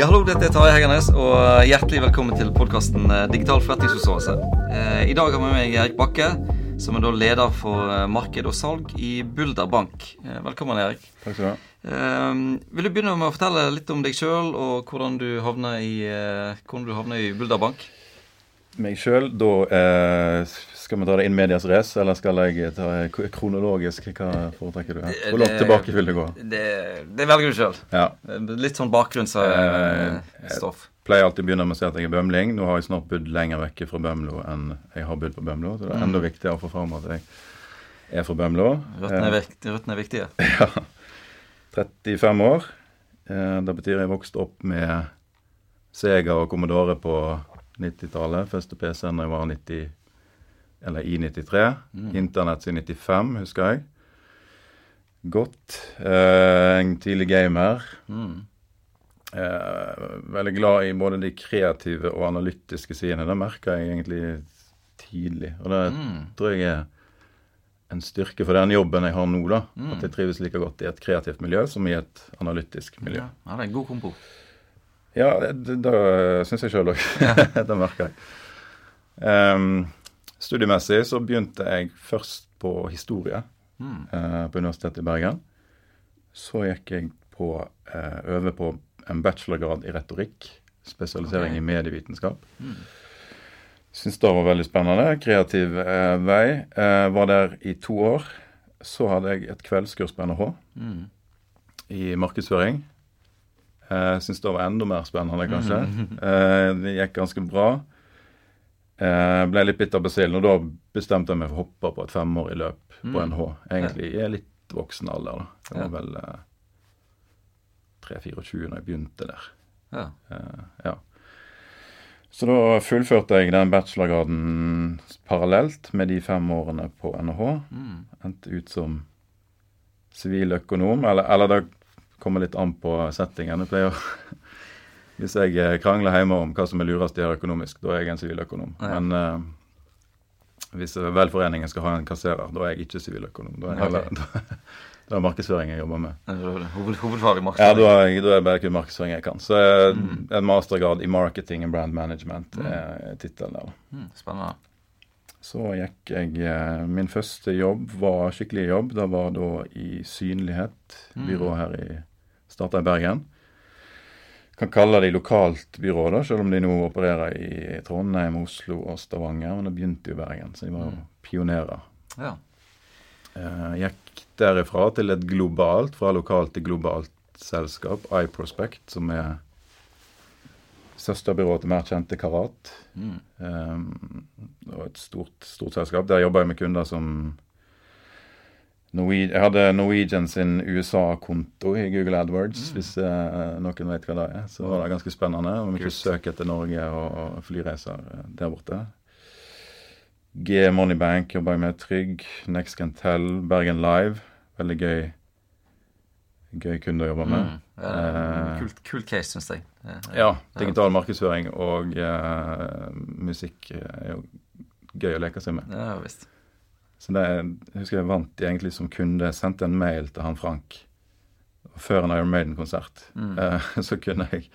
Ja, hallo, dette er Tarjei Hegernes, og hjertelig velkommen til podkasten Digital forretningsforståelse. Eh, I dag har vi med meg Erik Bakke, som er da leder for eh, marked og salg i Bulder Bank. Eh, velkommen, Erik. Takk skal du ha. Eh, vil du begynne med å fortelle litt om deg sjøl, og hvordan du havna i, eh, hvordan du havna i Bulder Bank? Meg sjøl, da eh, skal vi ta det inn medias race, eller skal jeg ta kronologisk? Hva foretrekker du? Det- Hvor langt tilbake vil du gå? Det, det velger du sjøl. Ja. Litt sånn bakgrunnsstoff. Jeg Pleier alltid å begynne med å si at jeg er bømling. Nå har jeg snart bodd lenger vekke fra Bømlo enn jeg har bodd på Bømlo, så det er enda viktigere å få fram at jeg er fra Bømlo. Røttene er, viktig, vik- røttene er viktige. ja. 35 år. Eh, det betyr jeg vokste opp med Sega og Commodore på 90-tallet. Første PC-en da jeg var 90, eller i 93. Internett i 95, husker jeg. Godt. Eh, en tidlig gamer. Mm. Eh, veldig glad i både de kreative og analytiske sidene. Det merka jeg egentlig tidlig. Og det Mm. tror jeg er en styrke for den jobben jeg har nå. da. At jeg trives like godt i et kreativt miljø som i et analytisk miljø. Ja, ja, det er en god kompo. Ja, det, det, syns jeg sjøl òg. det merker jeg. Ehm, studiemessig så begynte jeg først på historie Mm. eh, på Universitetet i Bergen. Så gikk jeg på eh, over på en bachelorgrad i retorikk. Spesialisering okay. i medievitenskap. Mm. Syns det var veldig spennende. Kreativ eh, vei. Eh, var der i to år. Så hadde jeg et kveldskurs på NHH Mm. i markedsføring. Eh, Syns det var enda mer spennende, kanskje. Eh, det gikk ganske bra. Eh, ble litt bitt av basillen, og da bestemte jeg meg for å hoppe på et femårig løp på Mm. NH. Egentlig i litt voksen alder. da. Jeg var vel eh, 3-24 da jeg begynte der. Ja. Eh, ja. Så da fullførte jeg den bachelorgraden parallelt med de fem årene på NHH. Mm. Endte ut som siviløkonom, eller, eller det kommer litt an på settingen. Jeg pleier å Hvis jeg eh, krangler hjemme om hva som er lurest å gjøre økonomisk, da er jeg en siviløkonom. Ja. Men uh, hvis velforeningen skal ha en kasserer, da er jeg ikke siviløkonom. Da er jeg da, da er markedsføring jeg jobber med. Hoved, hovedfag i Ja, markedsføring. da er, da er det bare kun markedsføring jeg kan. Så eh, Mm. en mastergrad i marketing and brand management er tittelen der. Mm, spennende. Så gikk jeg Min første jobb var skikkelig jobb. Det var da i Synlighet, Mm. byrå her i Starta i Bergen. Kan kalle de lokalt byrå, da, selv om de nå opererer i Trondheim, Oslo og Stavanger. Men det begynte jo i Bergen, så de var jo Mm. pionerer. Ja. Uh, gikk derifra til et globalt, fra lokalt til globalt selskap, iProspect, som er søsterbyrået til mer kjente Karat. Mm. Um, det var et stort, stort selskap. Der jobba jeg med kunder som Jeg hadde Norwegian sin USA-konto i Google AdWords, hvis eh, noen vet hva det er. Så var det ganske spennende. Om ikke søk etter Norge og, og flyreiser eh, der borte. G Moneybank jobber jeg med. Trygg, Next Can Tell, Bergen Live. Veldig gøy, gøy kunde å jobbe med. Mm. Ja, er kult, kult case, syns jeg. Eh, Ja, digital markedsføring og eh, musikk er jo gøy å leke seg med. Ja visst. Så det, jeg husker jeg vant egentlig som kunde, sendte en mail til han Frank før en Iron Maiden-konsert. Mm. Eh, så kunne jeg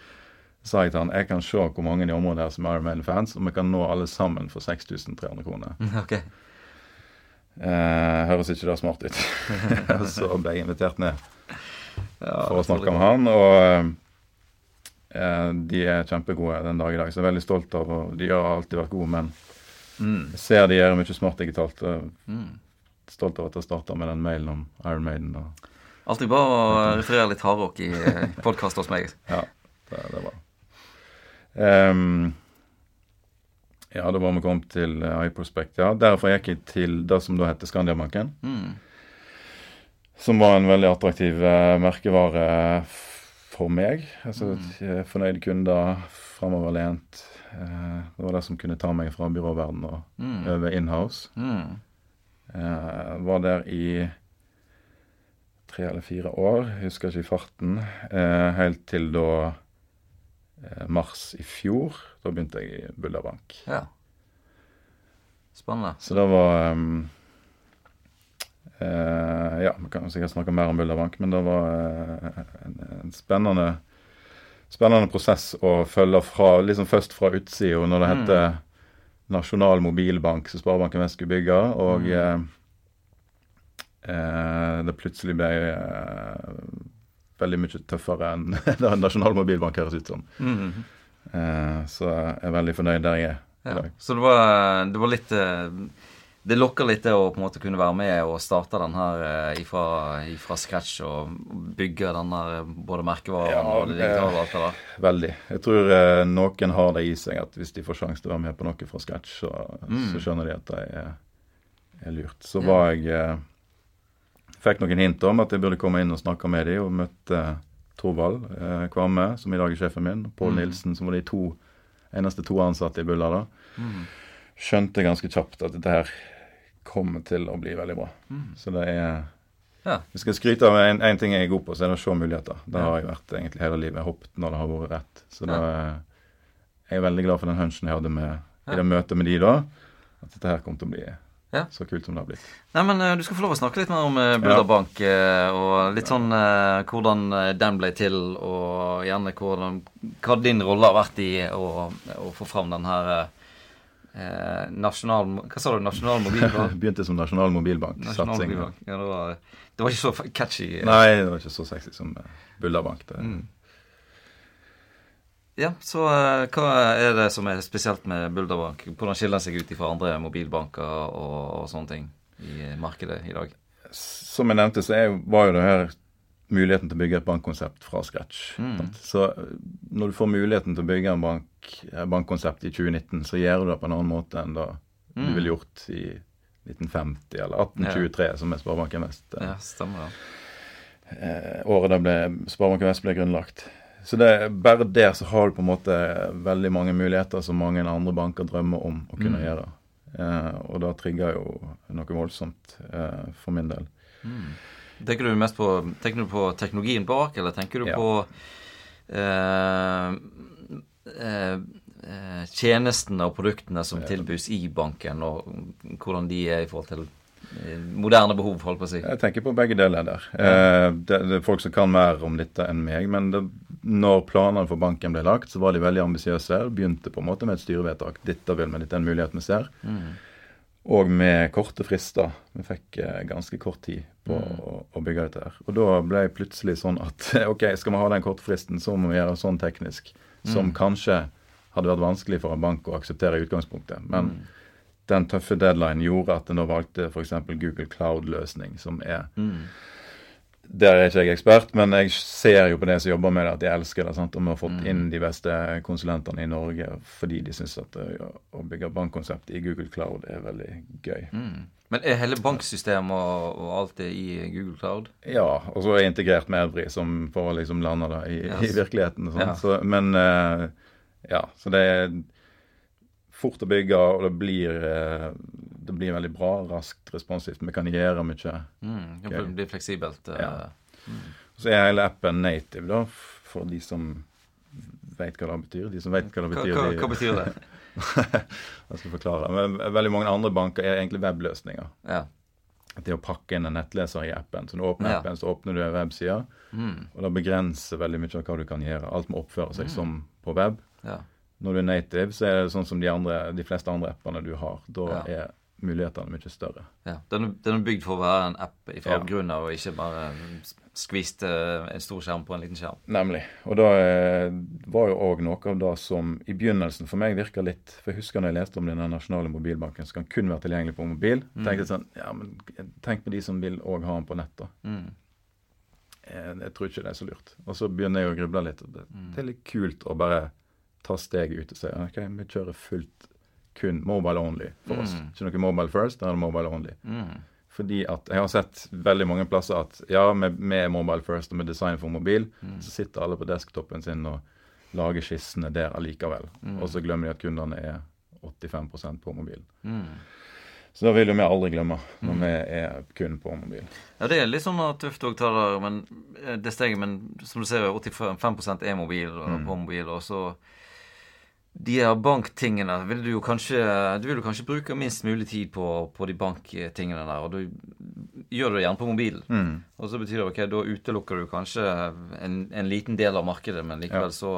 sa jeg til han jeg kan se hvor mange i området her som er Iron Maiden-fans, og vi kan nå alle sammen for 6300 kroner. Okay. Eh, høres ikke det smart ut? Så ble jeg invitert ned Ja, for å snakke med han. Og eh, de er kjempegode den dag i dag, så jeg er veldig stolt av og De har alltid vært gode, men Mm. jeg ser de gjør mye smart digitalt. Mm. Stolt av at jeg starta med den mailen om Iron Maiden. Og, Alltid bra å referere litt hardrock i podkast hos meg. ja, det, det er bra. Um, Ja, da var vi kommet til uh, iProspect. Ja, Derfor gikk jeg til det som da heter Skandiabanken. Mm. Som var en veldig attraktiv uh, merkevare for meg. Altså Mm. eh, Fornøyde kunder, framoverlent. Eh, det var det som kunne ta meg fra byråverden og Mm. over inhouse. Mm. Eh, var der i tre eller fire år, husker ikke i farten. Eh, helt til da mars i fjor. Da begynte jeg i Bullerbank. Ja. Spennende. Så det var um, eh, Ja, vi kan sikkert snakke mer om Bullerbank, men det var eh, en, en spennende spennende prosess å følge fra, liksom først fra utsida, når det heter Nasjonal mobilbank som Sparebanken Vest skulle bygge, og mm. eh, det plutselig ble eh, veldig mye tøffere enn det Nasjonal mobilbank høres ut som. Mm. Eh, så jeg er veldig fornøyd der jeg er Ja. Så det var, det var litt eh, Det lokker litt det å på en måte kunne være med og starte den her eh, ifra, ifra scratch og bygge den her eh, både merkevaren Ja, og det digitale og alt det der. Veldig. Jeg tror eh, noen har det i seg at hvis de får sjanse til å være med på noe fra scratch, så, Mm. så skjønner de at det er, er lurt. Så var jeg eh, Fikk noen hint om at jeg burde komme inn og snakke med dem, og møtte Torvald eh, Kvamme, som i dag er sjefen min, Pål Mm. Nilsen, som var de to eneste to ansatte i Bulla da. Mm. Skjønte ganske kjapt at dette her kommer til å bli veldig bra. Mm. Så det er Ja. Vi skal skryte av en, en ting jeg er god på, så er det å se muligheter. Det Ja. har jeg vært egentlig hele livet. Jeg har hoppet når det har vært rett. Så da Ja. er jeg er veldig glad for den hunchen jeg hadde med, Ja. i det møtet med de da. At dette her kommer til å bli Ja. så kult som det har blitt. Nei, men eh, Du skal få lov å snakke litt mer om uh, Ja. Bank, eh, og litt sånn eh, hvordan eh, den ble til, og gjerne hvordan, hva din rolle har vært i å, å få fram den her eh, nasjonal... Hva sa du? Nasjonal mobilbank? Begynte som nasjonal mobilbank. Ja, det, var, det var ikke så catchy. eh. Nei, det var ikke så sexy som Bullerbank. Det. Mm. Ja, så eh, hva er det som er spesielt med Bulderbank? Hvordan skiller den seg ut fra andre mobilbanker og, og sånne ting i markedet i dag? Som jeg nevnte, så er, var jo det her muligheten til å bygge et bankkonsept fra scratch. Mm. Så uh, når du får muligheten til å bygge en bank, eh, bankkonsept i 2019, så gjør du det på en annen måte enn da Mm. du ville gjort i 1950 eller 1823, som er Sparebanken Vest. eh, Ja, stemmer det. eh, året da Sparebanken Vest ble grunnlagt. Så det, bare der så har du på en måte veldig mange muligheter som mange andre banker drømmer om å kunne Mm. gjøre. Eh, og da trigger jo noe voldsomt eh, for min del. Mm. Tenker du mest på Tenker du på teknologien bak, eller tenker du Ja. på eh, eh, eh, tjenestene og produktene som tilbys i banken, og hvordan de er i forhold til eh, moderne behov, holdt på å si? Jeg tenker på begge deler der. Eh, det, det er folk som kan mer om dette enn meg, men det, når planene for banken ble lagt, så var de veldig ambisiøse. Begynte på en måte med et styrevedtak. Dette vil vi, dette er en mulighet vi ser. Mm. Og med korte frister. Vi fikk eh, ganske kort tid på Mm. å, å bygge dette her. Og da ble det plutselig sånn at ok, skal vi ha den korte fristen, så må vi gjøre sånn teknisk. Som Mm. kanskje hadde vært vanskelig for en bank å akseptere i utgangspunktet. Men Mm. den tøffe deadline gjorde at en da valgte f.eks. Google Cloud-løsning, som er Mm. Der er ikke jeg ekspert, men jeg ser jo på det som jobber med det, at de elsker det. sant? Og vi har fått Mm. inn de beste konsulentene i Norge fordi de syns at å bygge bankkonsept i Google Cloud er veldig gøy. Mm. Men er hele banksystemet og, og alt det i Google Cloud? Ja, og så er jeg integrert med Evry, som får liksom lande det i, Yes. i virkeligheten. Ja. Så, men eh, ja, så det er fort å bygge, og det blir, eh, det blir veldig bra, raskt, responsivt. Vi kan gjøre mye. Mm. Det blir fleksibelt. Uh, Ja. Så er hele appen native, da, for de som vet hva det betyr. De som veit hva det betyr. hva, hva, hva betyr det? jeg skal forklare. Men veldig mange andre banker er egentlig webløsninger. Ja. Det å pakke inn en nettleser i appen. Så når du åpner Ja. appen, så åpner du en webside. Mm. Og det begrenser veldig mye av hva du kan gjøre. Alt må oppføre seg Mm. som på web. ja. Når du er native, så er det sånn som de, andre, de fleste andre appene du har. Da er mulighetene mye større. ja. Den, er- bygd for å være en app fra Ja. og ikke bare skvist eh, en stor skjerm på en liten skjerm. Nemlig. Og da eh, var jo òg noe av det som i begynnelsen for meg virka litt For jeg husker når jeg leste om denne nasjonale mobilbanken som kan kun være tilgjengelig på mobil. Mm. tenkte jeg sånn Ja, men tenk på de som vil òg ha den på nett, da. Mm. Jeg, Jeg tror ikke det er så lurt. Og så begynner jeg å gruble litt. Det, Mm. det er litt kult å bare ta steget ut og si ok, vi kjører fullt kun mobile only for oss. Mm. Ikke noe mobile first, da er det mobile only. Mm. Fordi at jeg har sett veldig mange plasser at ja, med er mobile first og vi design for mobil, Mm. så sitter alle på desktopen sin og lager skissene der allikevel. Mm. Og så glemmer de at kundene er 85% på mobil. Mm. Så da vil jo vi aldri glemme når Mm. vi er kun på mobil. Ja, det er litt sånn at tøft der, men eh, det steget, men som du ser, 85% er mobil og Mm. på mobil, og så de her banktingene vil du jo kanskje Du vil jo kanskje bruke minst mulig tid på, på de banktingene der, og du gjør det gjerne på mobilen. Mm. Og så betyr det ok, da utelukker du kanskje en, en liten del av markedet, men likevel Ja. så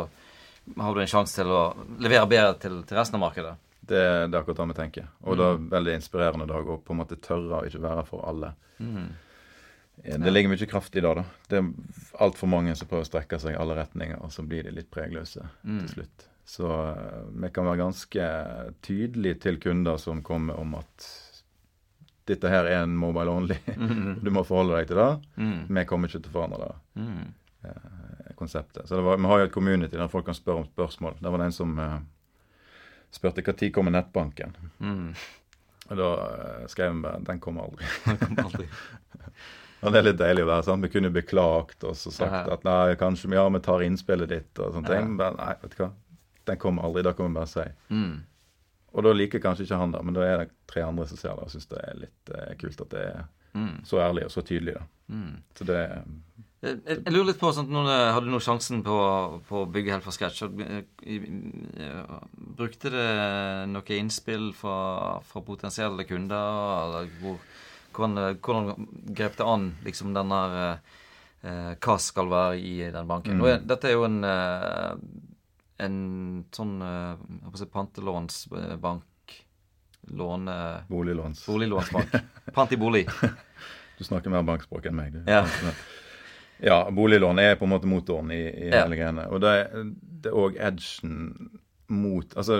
har du en sjanse til å levere bedre til, til resten av markedet. Det, det er akkurat det vi tenker. Og det er veldig inspirerende dag å på en måte tørre å ikke være for alle. Mm. Eh, Det ligger mye kraft i det. da. Det er altfor mange som prøver å strekke seg i alle retninger, og så blir de litt pregløse til slutt. Så eh, vi kan være ganske tydelige til kunder som kommer om at dette her er en mobile only. Du må forholde deg til det. Mm. Vi kommer ikke til å forandre det Mm. eh, konseptet. Så det var, Vi har jo et community der folk kan spørre om spørsmål. Det var det en som eh, spurte når kommer nettbanken. Mm. Og da eh, skrev vi bare den kommer aldri. Det kommer aldri. Og det er litt deilig å være sånn. Vi kunne beklagt oss og sagt Ja. at nei, kanskje ja, vi tar innspillet ditt og sånne Ja. ting. Men nei, vet du hva. Den kommer aldri. Da vi bare si. Mm. Og da liker kanskje ikke han det, men da er det tre andre som ser det og syns det er litt eh, kult at det er Mm. så ærlig og så tydelig. da. Mm. Så det Jeg, jeg jeg lurer litt på sånn, når du hadde nå sjansen på, på å bygge helt fra scratch. eh, eh, Brukte det noe innspill fra, fra potensielle kunder? Eller hvor, hvordan, hvordan grep det an liksom den der eh, Hva skal være i den banken? Mm. Er, dette er jo en eh, en sånn å si pantelånsbank. Låne... Boliglåns. Boliglånsbank. Pant i bolig. Du snakker mer bankspråk enn meg. du. Ja. ja, boliglån er på en måte motoren i, i Ja. hele greiene. Og det, det er òg edgen mot Altså,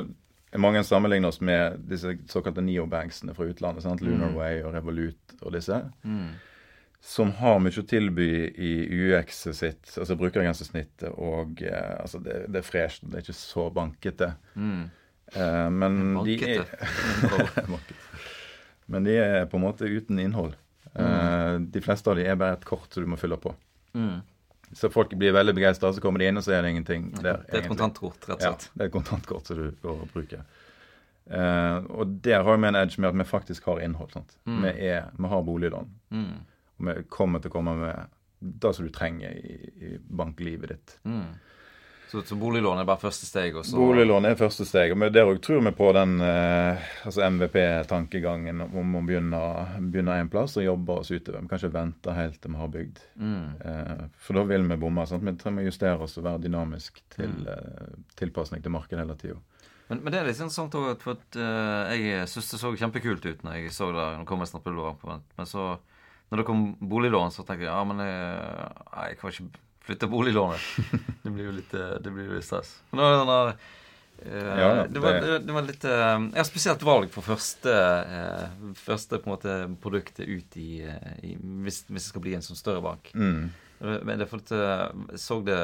mange sammenligner oss med disse såkalte neobanksene fra utlandet. sant? Lunarway og Revolut og disse. Mm. Som har mye å tilby i UX-et sitt, altså brukergrensesnittet, og eh, altså det, det er fresht, det er ikke så bankete. Mm. Eh, men de er Bankete. Bankete. Men de er på en måte uten innhold. Eh, de fleste av de er bare et kort som du må fylle på. Mm. Så folk blir veldig begeistra, så kommer de inn, og så er det ingenting der. Det er et kontantkort, rett og slett. Ja, det er et kontantkort som du går og bruker. Eh, og der har vi en edge med at vi faktisk har innhold. sant? Vi, er, vi har boliglån. Mm. Kommer til å komme med det som du trenger i, i banklivet ditt. Mm. Så, så boliglån er bare første steg, Også. Boliglån er første steg. og Der òg tror vi på den eh, altså MVP-tankegangen om å begynne, begynne en plass og jobbe oss utover. Vi kan ikke vente helt til vi har bygd. mm. Eh, for da vil vi bomme. sant? Vi trenger å justere oss og være dynamisk til Mm. eh, tilpasning til markedet hele tida. men, men det er litt interessant òg, for at uh, jeg syns det så kjempekult ut når jeg så det. Nå kom jeg snart på vent. men så når det kom boliglån, så tenkte jeg ja, men jeg, nei, jeg kan ikke flytte boliglånet. Det blir jo litt, eh, det blir jo litt stress. Nå, nå der eh, Ja, det, var, det- var litt eh, Jeg har spesielt valg for første, eh, første på en måte produktet ut i, eh, i hvis, hvis det skal bli en sånn større bank. Mm. Men det for eh, så det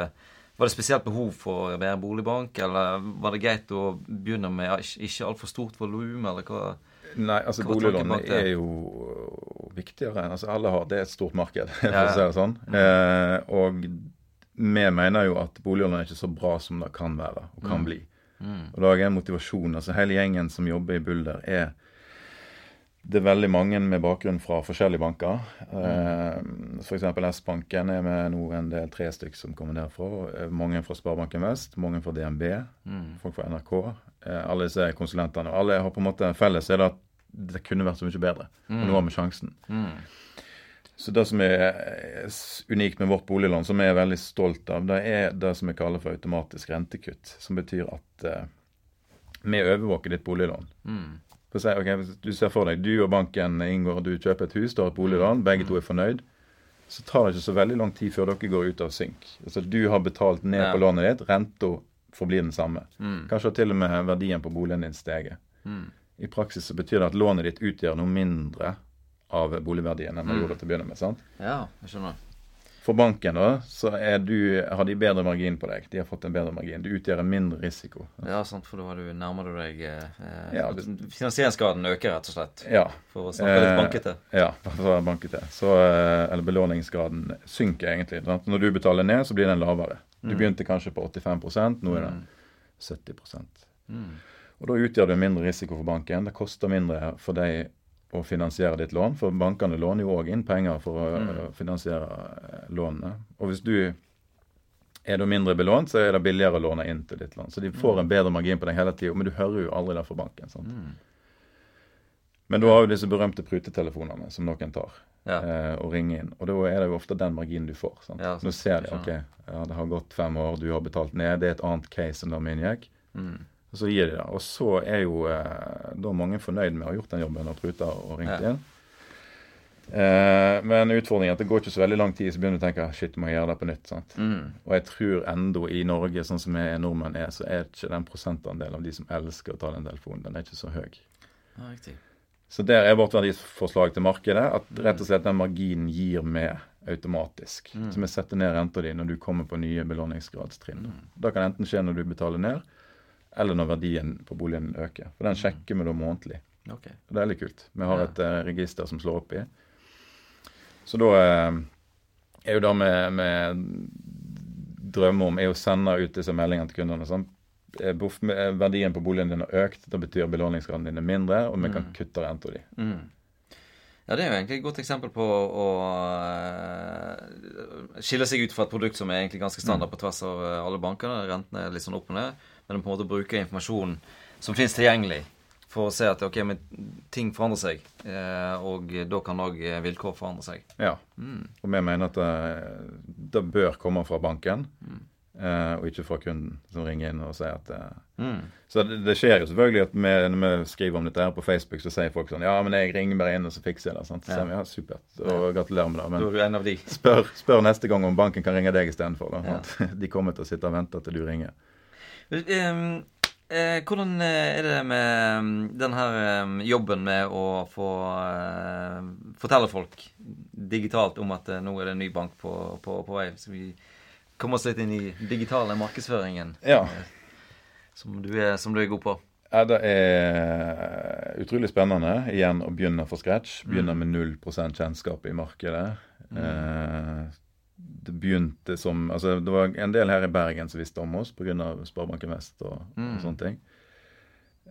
Var det spesielt behov for være boligbank, eller var det greit å begynne med ikke, altfor stort volum, eller hva? Nei, altså Hva var tanken boliglån bak det? er jo viktigere. altså Alle har Det er et stort marked, for å si det sånn. Eh, og vi mener jo at boliglån er ikke så bra som det kan være og kan bli. Mm. Og da er en motivasjon. altså Hele gjengen som jobber i Bulder, er det er veldig mange med bakgrunn fra forskjellige banker. Mm. F.eks. S-banken er med nå en del tre stykker som kommer derfra. Eh, Mange fra Sparebanken Vest, mange fra DNB, Mm. folk fra NRK. Eh, alle disse konsulentene. Alle har på en måte felles er det at det kunne vært så mye bedre. Og nå har vi sjansen. Mm. Så det som er eh, unikt med vårt boliglån, som jeg er veldig stolt av, det er det som vi kaller for automatisk rentekutt. Som betyr at eh, vi overvåker ditt boliglån. Mm. Si, ok, hvis Du ser for deg du og banken inngår, du kjøper et hus, du har et boliglån, begge to er fornøyd. Så tar det ikke så veldig lang tid før dere går ut av synk. Altså Du har betalt ned Ja. på lånet ditt, renta forblir den samme. Mm. Kanskje til og med verdien på boligen din steget. Mm. I praksis så betyr det at lånet ditt utgjør noe mindre av boligverdien enn det gjorde til å begynne med. sant? Ja, jeg skjønner. For banken da, så du, har de bedre margin på deg. De har fått en bedre margin. Du utgjør en mindre risiko. Ja, sant, for da nærmer du deg eh, Ja, Finansieringsgraden øker, rett og slett. Ja. For å snakke litt Eh, bankete. Ja, for å banke bankete. Så, eh, eller belåningsgraden synker egentlig. Sant? Når du betaler ned, så blir den lavere. Du begynte kanskje på 85% nå er den 70 Mm. Og da utgjør det mindre risiko for banken. Det koster mindre for deg å finansiere ditt lån, for bankene låner jo òg inn penger for å mm. finansiere eh, lånene. Og hvis du er du mindre belånt, så er det billigere å låne inn til ditt lån. Så de får en bedre margin på deg hele tida, men du hører jo aldri det fra banken. sant? Mm. Men da har jo disse berømte prutetelefonene som noen tar, Ja. eh, og ringer inn. Og da er det jo ofte den marginen du får. sant? Ja, Nå ser de ok, ja, det har gått fem år, du har betalt ned, det er et annet case enn det min gikk. Mm. Og så gir de det. Og så er jo eh, da mange fornøyd med å ha gjort den jobben og pruta og ringt Ja. inn. Eh, men utfordringen er at det går ikke så veldig lang tid, så begynner du å tenke shit, må jeg gjøre det på nytt. Mm. Og jeg tror enda i Norge, sånn som jeg nordmenn er, så er ikke den prosentandelen av de som elsker å ta den telefonen, den er ikke så høy. Ja, riktig. Så der er vårt verdiforslag til markedet at rett og slett den marginen gir med automatisk. Mm. Så vi setter ned renta di når du kommer på nye belåningsgradstrinn. Da kan enten skje når du betaler ned, eller når verdien på boligen øker. For den sjekker vi da månedlig. Okay. Det er litt kult. Vi har Ja. et eh, register som slår opp i. Så da eh, er jo det med, med drømmer om er å sende ut disse meldingene til kundene. Sånn. Eh, Verdien på boligen din har økt, det betyr belåningsgraden din er mindre, og vi kan kutte renta di. Mm. Ja, det er jo egentlig et godt eksempel på å skille seg ut fra et produkt som er egentlig ganske standard på tvers av alle bankene. Rentene er litt sånn opp og ned. Men på en måte bruke informasjon som finnes tilgjengelig for å se at ok, men ting forandrer seg. eh, Og da kan òg vilkår forandre seg. Ja. Mm. Og vi mener at det, det bør komme fra banken, Mm. eh, og ikke fra kunden som ringer inn og sier at eh, Mm. Så det, det skjer jo selvfølgelig at vi, når vi skriver om dette her på Facebook, så sier folk sånn Ja, men jeg ringer bare inn, og så fikser jeg det. sant? Så Ja. sier vi, ja, supert. Og gratulerer med det. Da Men er du en av de. spør, spør neste gang om banken kan ringe deg istedenfor. da, Ja. De kommer til å sitte og vente til du ringer. Um, eh, hvordan eh, er det med um, den her um, jobben med å få eh, fortelle folk digitalt om at nå er det en ny bank på, på, på vei? Så vi kommer oss litt inn i digitale markedsføringen Ja. som du er, som du er god på. Ja, Det er utrolig spennende igjen å begynne fra scratch. Begynne med 0% kjennskap i markedet. Eh, det begynte som Altså, det var en del her i Bergen som visste om oss pga. Sparebanken Vest og, Mm. og sånne ting.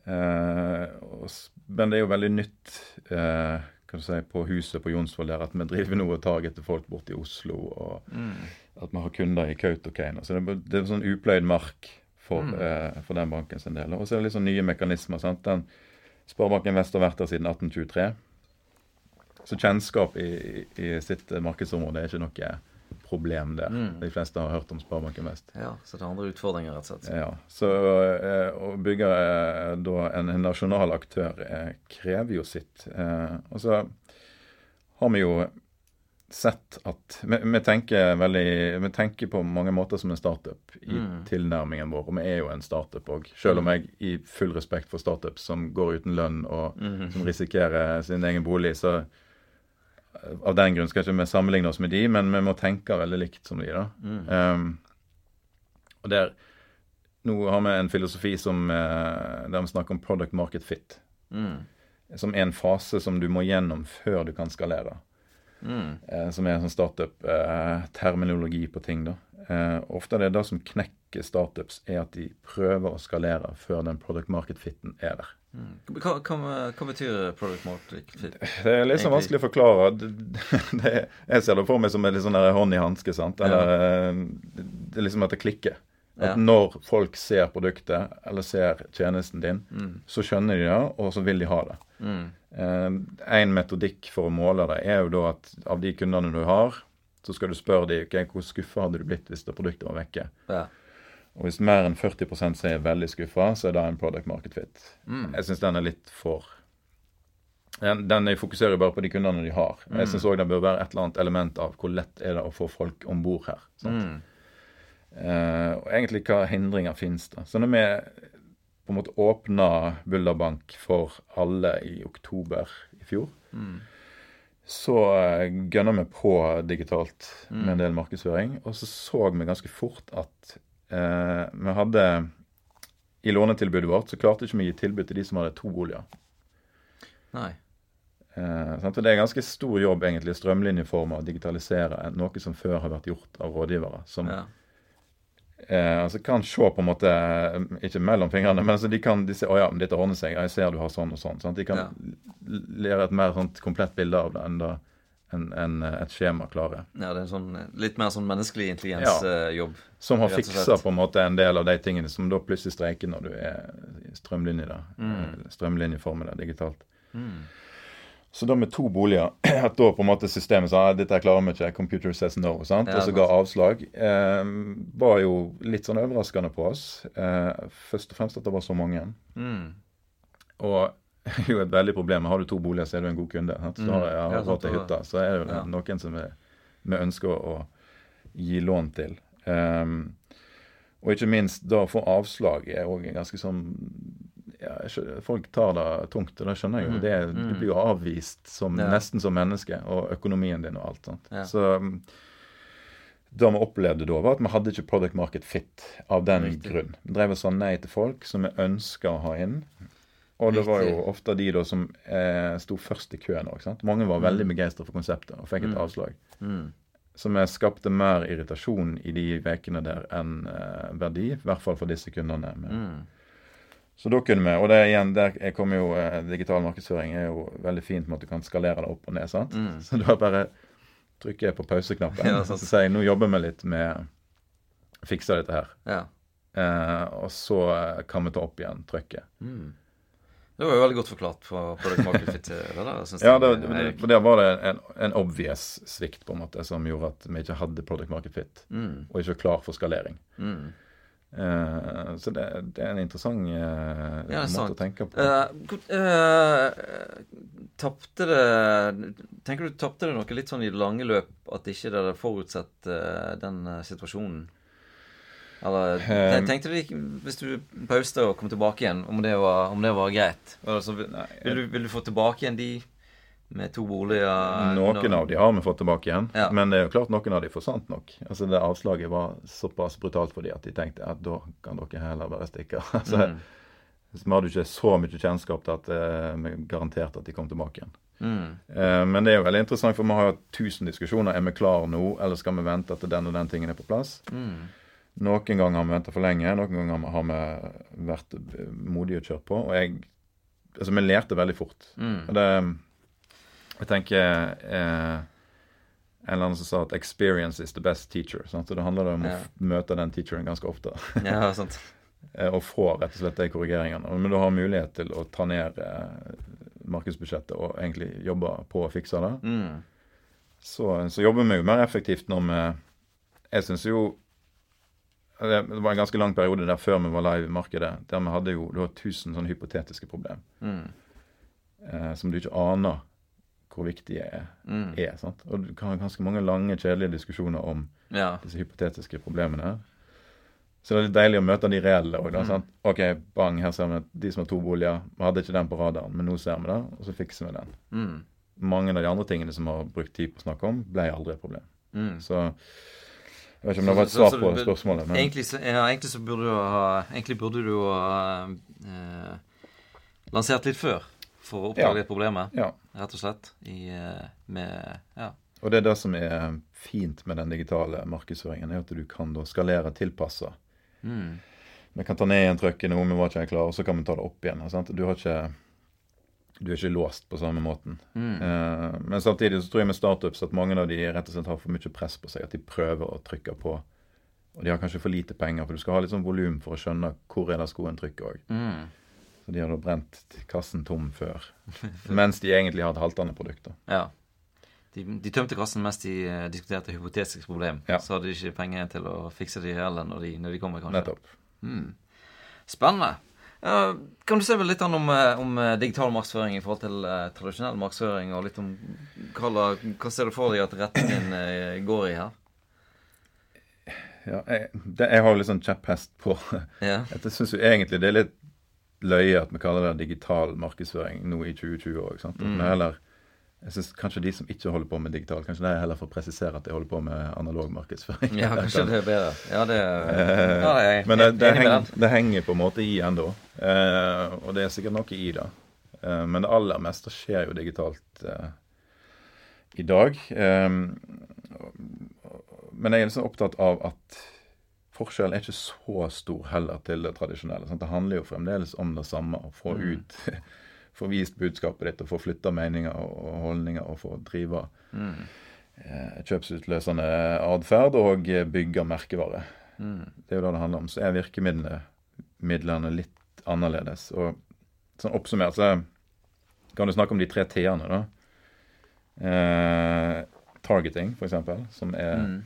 Eh, og, men det er jo veldig nytt eh, kan du si, på huset på Jonsvoll der at vi driver nå og etter folk borte i Oslo, og Mm. at vi har kunder i Kautokeino. Så det, det er sånn upløyd mark for, Mm. eh, for den banken sin del. Og så er det litt sånn nye mekanismer. sant? Den Sparebanken Vest har vært der siden 1823. Så kjennskap i, i sitt markedsområde er ikke noe problem der. Mm. De fleste har hørt om Sparebanken Vest. Ja, så det er andre utfordringer, rett og slett. Ja, så å bygge eh, da en nasjonal aktør eh, krever jo sitt. Eh, og så har vi jo sett at vi, vi, tenker veldig, vi tenker på mange måter som en startup i Mm. tilnærmingen vår. Og vi er jo en startup òg, selv om jeg i full respekt for startups som går uten lønn og mm. som risikerer sin egen bolig, så av den grunn skal ikke vi sammenligne oss med de, men vi må tenke veldig likt som de. da. Mm. Um, og der, Nå har vi en filosofi som, eh, der vi snakker om product market fit. Mm. Som er en fase som du må gjennom før du kan skalere. Mm. Eh, som er en sånn startup-terminologi på ting. da. Eh, ofte er det det som knekker startups, er at de prøver å skalere før den product market fitten er der. Hva, hva, hva betyr product market fit? Det er litt sånn vanskelig å forklare. Det, det, jeg ser det for meg som en litt sånn hånd i hanske. sant? Eller ja. Det er liksom at det klikker. At Ja. når folk ser produktet eller ser tjenesten din, Mm. så skjønner de det, og så vil de ha det. Mm. En metodikk for å måle det er jo da at av de kundene du har, så skal du spørre dem okay, hvor skuffa hadde du blitt hvis det produktet var vekke. Ja. Og hvis mer enn 40% sier veldig skuffa, så er det en product market fit. Mm. Jeg syns den er litt for Den, den jeg fokuserer bare på de kundene de har. Mm. Jeg syns òg det bør være et eller annet element av hvor lett er det å få folk om bord her. Mm. Uh, og egentlig hva hindringer finnes det. Så når vi på en måte åpna Bulderbank for alle i oktober i fjor, Mm. så uh, gønna vi på digitalt med en Mm. del markedsføring. Og så så vi ganske fort at eh, vi hadde I lånetilbudet vårt så klarte ikke vi å gi tilbud til de som hadde to boliger. Nei. Eh, sant? Og Det er ganske stor jobb egentlig, strømlinjeforma og digitalisere noe som før har vært gjort av rådgivere. Som Ja. eh, altså kan se på en måte Ikke mellom fingrene, men altså de kan de ser, å ja, dette ordner seg. Jeg ser du har sånn og sånn. Sant? De kan Ja. lære et mer sånt komplett bilde av det enn da en, en, et skjema klare. ja, det er en sånn litt mer sånn menneskelig intelligensjobb. Ja. Som har fiksa på en måte en del av de tingene som da plutselig streiker når du er strømlinje da, Mm. strømlinjeformede digitalt. Mm. Så da med to boliger At da på en måte systemet sa at dette klarer vi ikke, computer says no, sant? Ja, og så ga avslag, eh, var jo litt sånn overraskende på oss. Eh, først og fremst at det var så mange. Mm. Og er jo et veldig problem. Har du to boliger, så er du en god kunde. Sant? Så Mm. har jeg Ja, har råd til hytta, så er det jo Ja. noen som vi, ønsker å gi lån til. Um, og ikke minst da å få avslag er òg ganske sånn ja, Folk tar det tungt, og det skjønner jeg jo. Mm, Det, er- mm. Du blir jo avvist som, Ja. nesten som menneske, og økonomien din og alt. sånt. Så um, det vi opplevde da, var at vi hadde ikke product market fit av den Riktig. grunn. Vi drev og sa nei til folk som vi ønska å ha inn. Og det var jo ofte de da som eh, sto først i køen òg. Mange var veldig begeistra for konseptet og fikk et Mm. avslag. Mm. Som jeg skapte mer irritasjon i de ukene der enn eh, verdi. I hvert fall for disse kundene. Men, Mm. Så da kunne vi, og det igjen, der kommer jo, eh, digital markedsføring er jo veldig fint med at du kan skalere det opp og ned. sant? Mm. Så da bare trykker jeg på pauseknappen Ja, og så sier nå jobber vi litt med fikse dette her. Ja. Eh, og så kan vi ta opp igjen trykket. Mm. Det var jo veldig godt forklart på Market Fit. Det der, Ja, det, det, der var det en, en obvious svikt på en måte som gjorde at vi ikke hadde product market fit, Mm. og ikke var klar for skalering. Mm. Uh, så det, det er en interessant uh, Ja, måte sant. å tenke på. Uh, Tapte det Tenker du tapte det noe litt sånn i det lange løp at ikke dere hadde forutsett eh, den situasjonen? Eller Eh, tenkte du ikke Hvis du pauste og kom tilbake igjen, om det var, om det var greit? Altså, vil, du, vil du få tilbake igjen de med to boliger? Noen av de har vi fått tilbake igjen, Ja. men det er jo klart noen av de forsvant nok. Altså Det avslaget var såpass brutalt for de at de tenkte at da kan dere heller bare stikke. altså, Mm. Vi hadde ikke så mye kjennskap til at eh, vi garanterte at de kom tilbake igjen. Mm. Eh, men det er jo veldig interessant, for vi har jo tusen diskusjoner. Er vi klar nå, eller skal vi vente til den og den tingen er på plass? Mm. Noen ganger har vi venta for lenge, noen ganger har vi vært modige og kjørt på. Og jeg Altså, vi lærte veldig fort. Mm. Det Jeg tenker eh, En eller annen som sa at 'experience is the best teacher'. Sant? Så det handler om Ja. å møte den teacheren ganske ofte. Ja, sant. Eh, og få rett og slett de korrigeringene. Men du har mulighet til å ta ned eh, markedsbudsjettet og egentlig jobbe på å fikse det. Mm. Så, så jobber vi jo mer effektivt når vi Jeg syns jo det var en ganske lang periode der før vi var live i markedet, der vi hadde jo det var 1000 sånne hypotetiske problem Mm. eh, som du ikke aner hvor viktige er. Mm. er sant? Og du kan ha ganske mange lange, kjedelige diskusjoner om Ja. disse hypotetiske problemene. Så det er litt deilig å møte de reelle òg. Mm. OK, bang, her ser vi at de som har to boliger. Vi hadde ikke den på radaren, men nå ser vi det, og så fikser vi den. Mm. Mange av de andre tingene som vi har brukt tid på å snakke om, ble aldri et problem. Mm. Så jeg vet ikke om det var et Så- svar på spørsmålet, men Egentlig, ja, egentlig så burde du ha Egentlig burde du ha eh, lansert litt før for å oppdage Ja. problemet, ja. rett og slett. I, eh, med Ja. Og det er det som er fint med den digitale markedsføringen, er at du kan da skalere tilpassa. Mm. Vi kan ta ned igjen trykket nå, vi var ikke klare, og så kan vi ta det opp igjen. Sant? Du, har ikke, du er ikke låst på samme måten. Mm. Uh, men samtidig så tror jeg med startups at mange av de rett og slett har for mye press på seg. At de prøver å trykke på. Og de har kanskje for lite penger, for du skal ha litt sånn volum for å skjønne hvor er det skoen trykker òg. Mm. Så de har da brent kassen tom før. Mens de egentlig har et haltende produkt. da. ja. De, de tømte kassen mens de eh, diskuterte hypotetiske problem. Ja. Så hadde de ikke penger til å fikse de reelle når de, når de kommer, kanskje. Nettopp. Mm. Spennende. Ja, kan du se vel litt om, eh, om eh, digital markedsføring i forhold til uh, tradisjonell markedsføring, og litt om hva, hva ser du for deg at retningen uh, går i her? Ja, jeg, det, jeg har jo litt sånn kjepphest på yeah. Jeg syns jo egentlig det er litt løye at vi kaller det digital markedsføring nå i 2020 òg. Mm. Men heller jeg synes kanskje de som ikke holder på med digital, kanskje de heller får presisere at de holder på med analog markedsføring. ja, kanskje det er bedre. Ja, det Eh, ja, jeg er Men det, det, henger, det henger på en måte i ennå. Eh, og det er sikkert noe i det. Eh, men det aller meste skjer jo digitalt eh, i dag. Eh, men jeg er liksom opptatt av at forskjellen er ikke så stor heller til det tradisjonelle. Sant? Det handler jo fremdeles om det samme. Å få Mm. ut Få vist budskapet ditt og få flytta meninger og holdninger og få drive Mm. eh, kjøpsutløsende atferd og bygge merkevare. Mm. Det er jo det det handler om. Så er virkemidlene midlene litt annerledes. Og sånn oppsummert så kan du snakke om de tre T-ene, da. Eh, targeting, eksempel, som er Mm.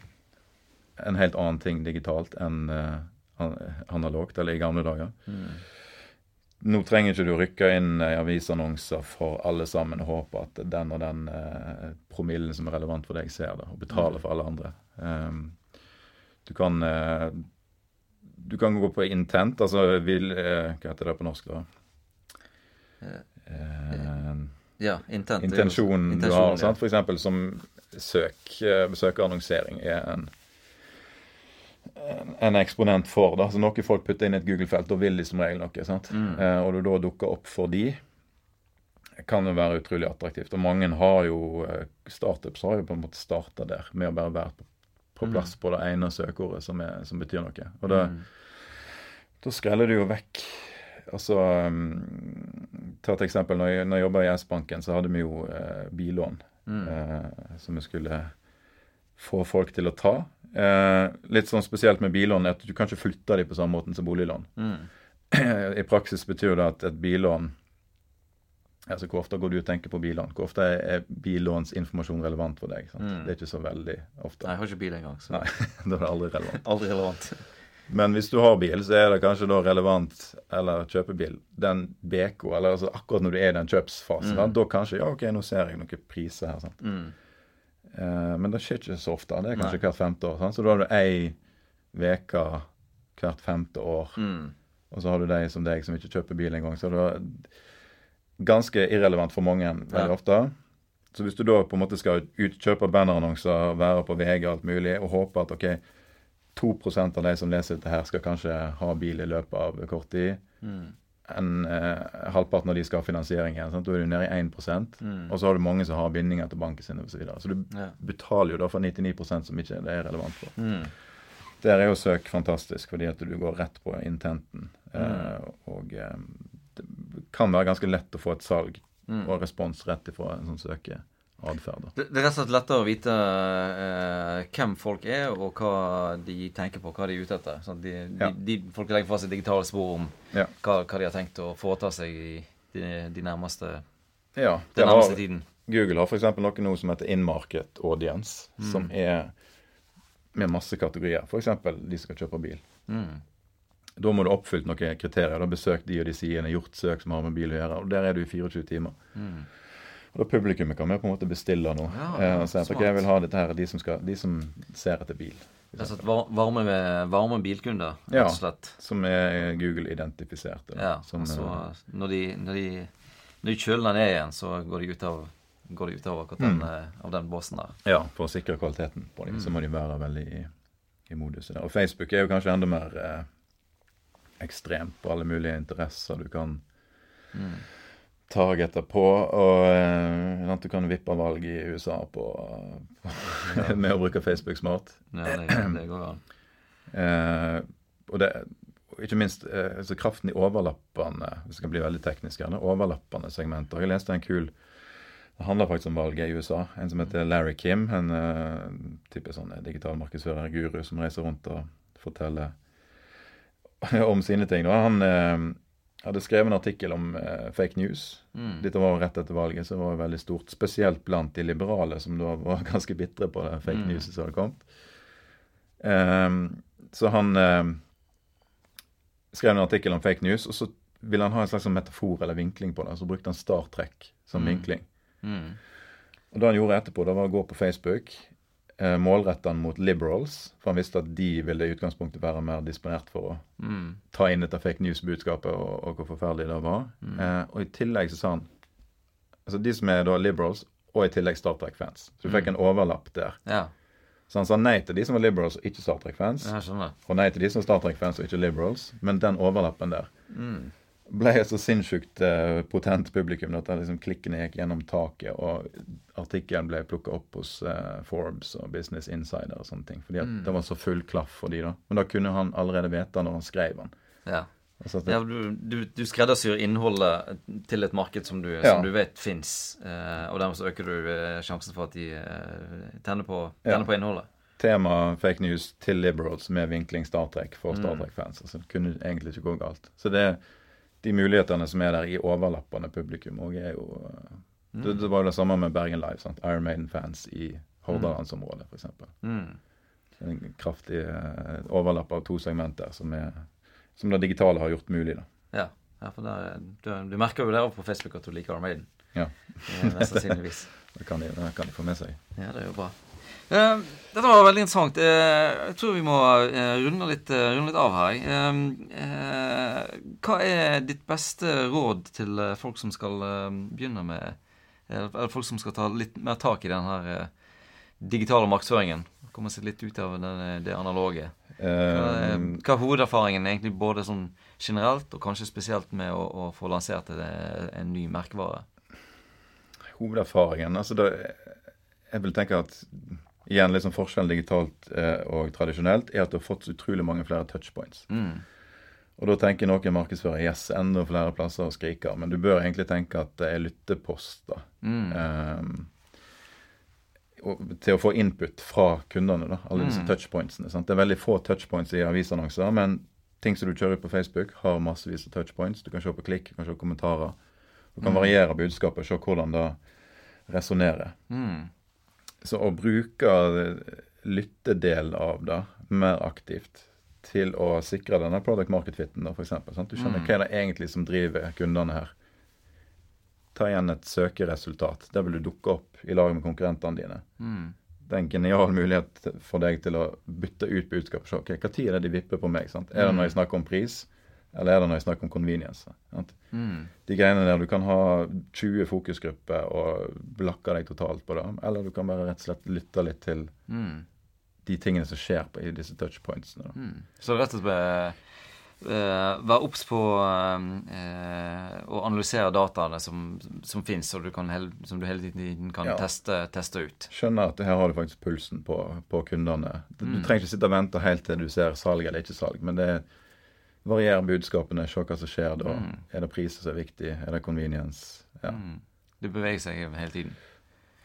en helt annen ting digitalt enn eh, analogt, eller i gamle dager. Mm. Nå trenger ikke du rykke inn i avisannonser for alle sammen og håpe at den og den eh, promillen som er relevant for deg, ser det, og betaler for alle andre. Um, du kan eh, du kan gå på intent, altså vil eh, Hva heter det på norsk, da? Eh, Ja, intent. intensjonen du har. Sant? For eksempel som søk, eh, søkeannonsering er en, en, en eksponent for. da, så Noe folk putter inn i et Google-felt, og vil de som regel noe. sant? Mm. Eh, og du da dukker opp for de, kan jo være utrolig attraktivt. Og mange har jo eh, Startups har jo på en måte starta der, med å bare være på, på plass på det ene søkeordet som, er, som betyr noe. Og da, Mm. da skreller du jo vekk Altså um, Ta et eksempel. Når jeg, når jeg jobba i S-banken, så hadde vi jo eh, billån Mm. eh, som vi skulle få folk til å ta. Eh, litt sånn spesielt med billån er at du kan ikke flytte dem på samme måten som boliglån. Mm. I praksis betyr det at et billån Altså Hvor ofte går du og tenker på billån? Hvor ofte er billånsinformasjon relevant for deg? Mm. Det er ikke så veldig ofte. Nei, jeg har ikke bil engang. Så. Nei, da er det aldri relevant. Aldri relevant. Men hvis du har bil, så er det kanskje da relevant, eller kjøpebil, den BK, eller altså akkurat når du er i den kjøpsfasen. Mm. Da, da kanskje Ja, OK, nå ser jeg noen priser her. sant? Mm. Eh, men det skjer ikke så ofte. Det er kanskje Nei. hvert femte år. Sant? Så da har du ei uke hvert femte år. Mm. Og så har du de som deg som ikke kjøper bil engang. Så det er ganske irrelevant for mange veldig Ja. ofte. Så hvis du da på en måte skal ut, kjøpe bannerannonser, være på VG og alt mulig, og håpe at ok, 2% av de som leser dette her, skal kanskje ha bil i løpet av kort tid, Mm. En, eh, halvparten av de skal ha finansiering igjen, da er du nede i 1 Mm. og så har du mange som har bindinger til banken sin osv. Så, videre. så du Ja. betaler jo da for 99% som ikke det er relevant for. Mm. Der er jo søk fantastisk, fordi at du går rett på intenten. Mm. Eh, og eh, det kan være ganske lett å få et salg Mm. og respons rett ifra en sånn søkeatferd. Da. Det, det er rett og slett lettere å vite eh, hvem folk er, og hva de tenker på, hva de er ute etter. Sånn de, Ja. de, de, folk legger fra seg digitale spor om Ja. hva, hva de har tenkt å foreta seg i de, de nærmeste, Ja, den nærmeste har, tiden. Google har f.eks. noe nå som heter in-market audience, Mm. som er med masse kategorier. F.eks. de som skal kjøpe bil. Mm. Da må du ha oppfylt noen kriterier. Da besøkt de og de sidene, gjort søk som har med bil å gjøre. Og der er du i 24 timer. Mm. Og da publikummet kan vi på en måte bestille noe. Ja, eh, og si at smart. ok, jeg vil ha dette her, de som, skal, de som ser etter bil. Altså varme, varme bilkunder, rett Ja. og slett. Som er Google-identifiserte. Ja, som, og eh, når de, når de, når de kjøler ned igjen, så går de ut av, går de utover akkurat den, Mm. eh, av den båsen der. ja, for å sikre kvaliteten på dem, Mm. så må de være veldig i, i moduset der. Og Facebook er jo kanskje enda mer eh, ekstremt på alle mulige interesser du kan Mm. Targete på. Og uh, at du kan vippe valg i USA på, på med å bruke Facebook smart. Ja, det, det går an. Uh, og det ikke minst uh, altså kraften i overlappende hvis det kan bli veldig teknisk her, overlappende segmenter. Jeg leste en kul Det handler faktisk om valget i USA. En som heter Larry Kim. En uh, type sånn digital markedsfører, guru, som reiser rundt og forteller om sine ting. Da. Han hadde skrevet en artikkel om eh, fake news. Mm. Dette var rett etter valget, så det var veldig stort. Spesielt blant de liberale, som da var ganske bitre på det fake Mm. newset som hadde kommet. Um, så han eh, skrev en artikkel om fake news, og så ville han ha en slags metafor eller vinkling på det. Så brukte han Star Trek som Mm. vinkling. Mm. Og det han gjorde etterpå, det var å gå på Facebook, eh, målrette han mot liberals, for han visste at de ville i utgangspunktet være mer disponert for å Mm. ta inn dette fake news-budskapet og, og hvor forferdelig det var. Mm. Eh, og i tillegg så sa han Altså de som er da liberals, og i tillegg Star Trek-fans. Så du fikk en overlapp der. Ja, Så han sa nei til de som var liberals og ikke Star Trek-fans. Og nei til de som er Star Trek-fans og ikke liberals. Men den overlappen der Mm. Ble et så sinnssykt eh, potent publikum at liksom klikkene gikk gjennom taket, og artikkelen ble plukka opp hos eh, Forbes og Business Insider og sånne ting. Fordi Mm. det var så full klaff for de da. Men da kunne han allerede vite når han skrev den. Ja. Altså det, Ja, du, du, du skreddersyr innholdet til et marked som du, Ja. som du vet fins, eh, og dermed så øker du eh, sjansen for at de eh, tenner, på, Ja. på innholdet. tema fake news til liberals med vinkling Star Trek for Star Mm. Trek-fans. Altså, det kunne egentlig ikke gå galt. Så det de mulighetene som er der i overlappende publikum òg, er jo eh, Mm. det, det var jo det samme med Bergen Live. sant? Iron Maiden-fans i Hordalandsområdet, f.eks. Mm. En kraftig eh, overlapp av to segmenter som, er, som det digitale har gjort mulig. da. Ja. ja, for der, du, du merker jo det på Facebook at du liker Iron Maiden. Ja. Mest sannsynligvis. Det kan de, det kan de få med seg. Ja, det er jo bra. Eh, dette var veldig interessant. Eh, jeg tror vi må eh, runde, litt, runde litt av her. Hva er ditt beste råd til folk som skal begynne med Eller folk som skal ta litt mer tak i den her eh, digitale markedsføringen? Komme seg litt ut av den, det analoge. Hva Eh, hva er hovederfaringen egentlig både sånn generelt, og kanskje spesielt med å, å få lansert det, en ny merkevare? hovederfaringen altså det, Jeg vil tenke at igjen liksom forskjellen digitalt eh, og tradisjonelt er at du har fått utrolig mange flere touchpoints. Mm. Og da tenker noen markedsfører yes, enda flere plasser å skrike. Men du bør egentlig tenke at det er lytteposter. Mm. Eh, til å få input fra kundene, da. Alle disse Mm. touchpointsene. Sant? Det er veldig få touchpoints i avisannonser, men ting som du kjører ut på Facebook, har massevis av touchpoints. Du kan se på klikk, du kan se kommentarer. Du kan Mm. variere budskapet, og se hvordan det resonnerer. Mm. Så å bruke lyttedel av det mer aktivt til å sikre denne product market-fitten, da, f.eks. Du skjønner Mm. hva er det egentlig som driver kundene her. Ta igjen et søkeresultat. Der vil du dukke opp i lag med konkurrentene dine. Mm. Det er en genial mulighet for deg til å bytte ut budskap. Se, okay, er det de vipper på meg? sant? Er det når jeg snakker om pris, eller er det når jeg snakker om convenience? Mm. De greiene der, Du kan ha 20 fokusgrupper og blakke deg totalt på det. Eller du kan bare rett og slett lytte litt til Mm. de tingene som skjer på, i disse touchpointsene. Mm. Så rett og slett uh, være obs på uh, å analysere dataene som, som fins, og du kan hel, som du hele tiden kan Ja. teste, teste ut. Skjønner at her har du faktisk pulsen på, på kundene. Du, du Mm. trenger ikke sitte og vente helt til du ser salg eller ikke salg, men det er variere budskapene, se hva som skjer da. Mm. Er det priser som er viktig? Er det convenience? Ja, Mm. Det beveger seg hele tiden.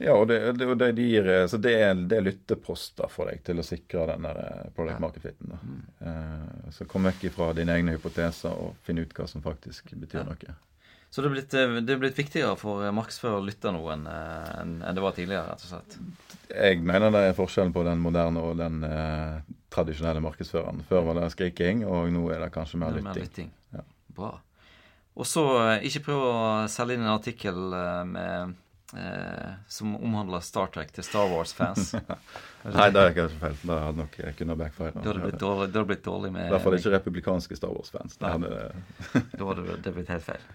ja og, det, det, det, de gir, eh, så det er, det er lytteposter for deg til å sikre den der eh, product Ja. market-fitten. da. Mm. Eh, så kom vekk ifra dine egne hypoteser og finn ut hva som faktisk betyr Ja. noe. Så det er blitt, det er blitt viktigere for markedsfører å lytte nå enn- enn det var tidligere, rett og slett. Jeg mener det er forskjellen på den moderne og den eh, tradisjonelle markedsføreren. Før var det skriking, og nå er det kanskje mer Det lytting. mer lytting. Ja. Bra. Og så eh, ikke prøv å selge inn en artikkel eh, med, eh, som omhandler Star Trek til Star Wars-fans. Nei, det er kanskje feil. Det hadde nok kunnet backfire. Da hadde det blitt dårlig, da hadde blitt dårlig med I hvert fall ikke republikanske Star Wars-fans. Da hadde det- det blitt helt feil.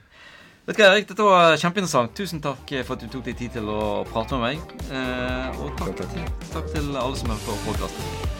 Vet du hva, Erik, Dette var kjempeinteressant. Tusen takk for at du tok deg tid til å prate med meg. Eh, og takk, Takk, takk. takk til alle som hører på podkasten.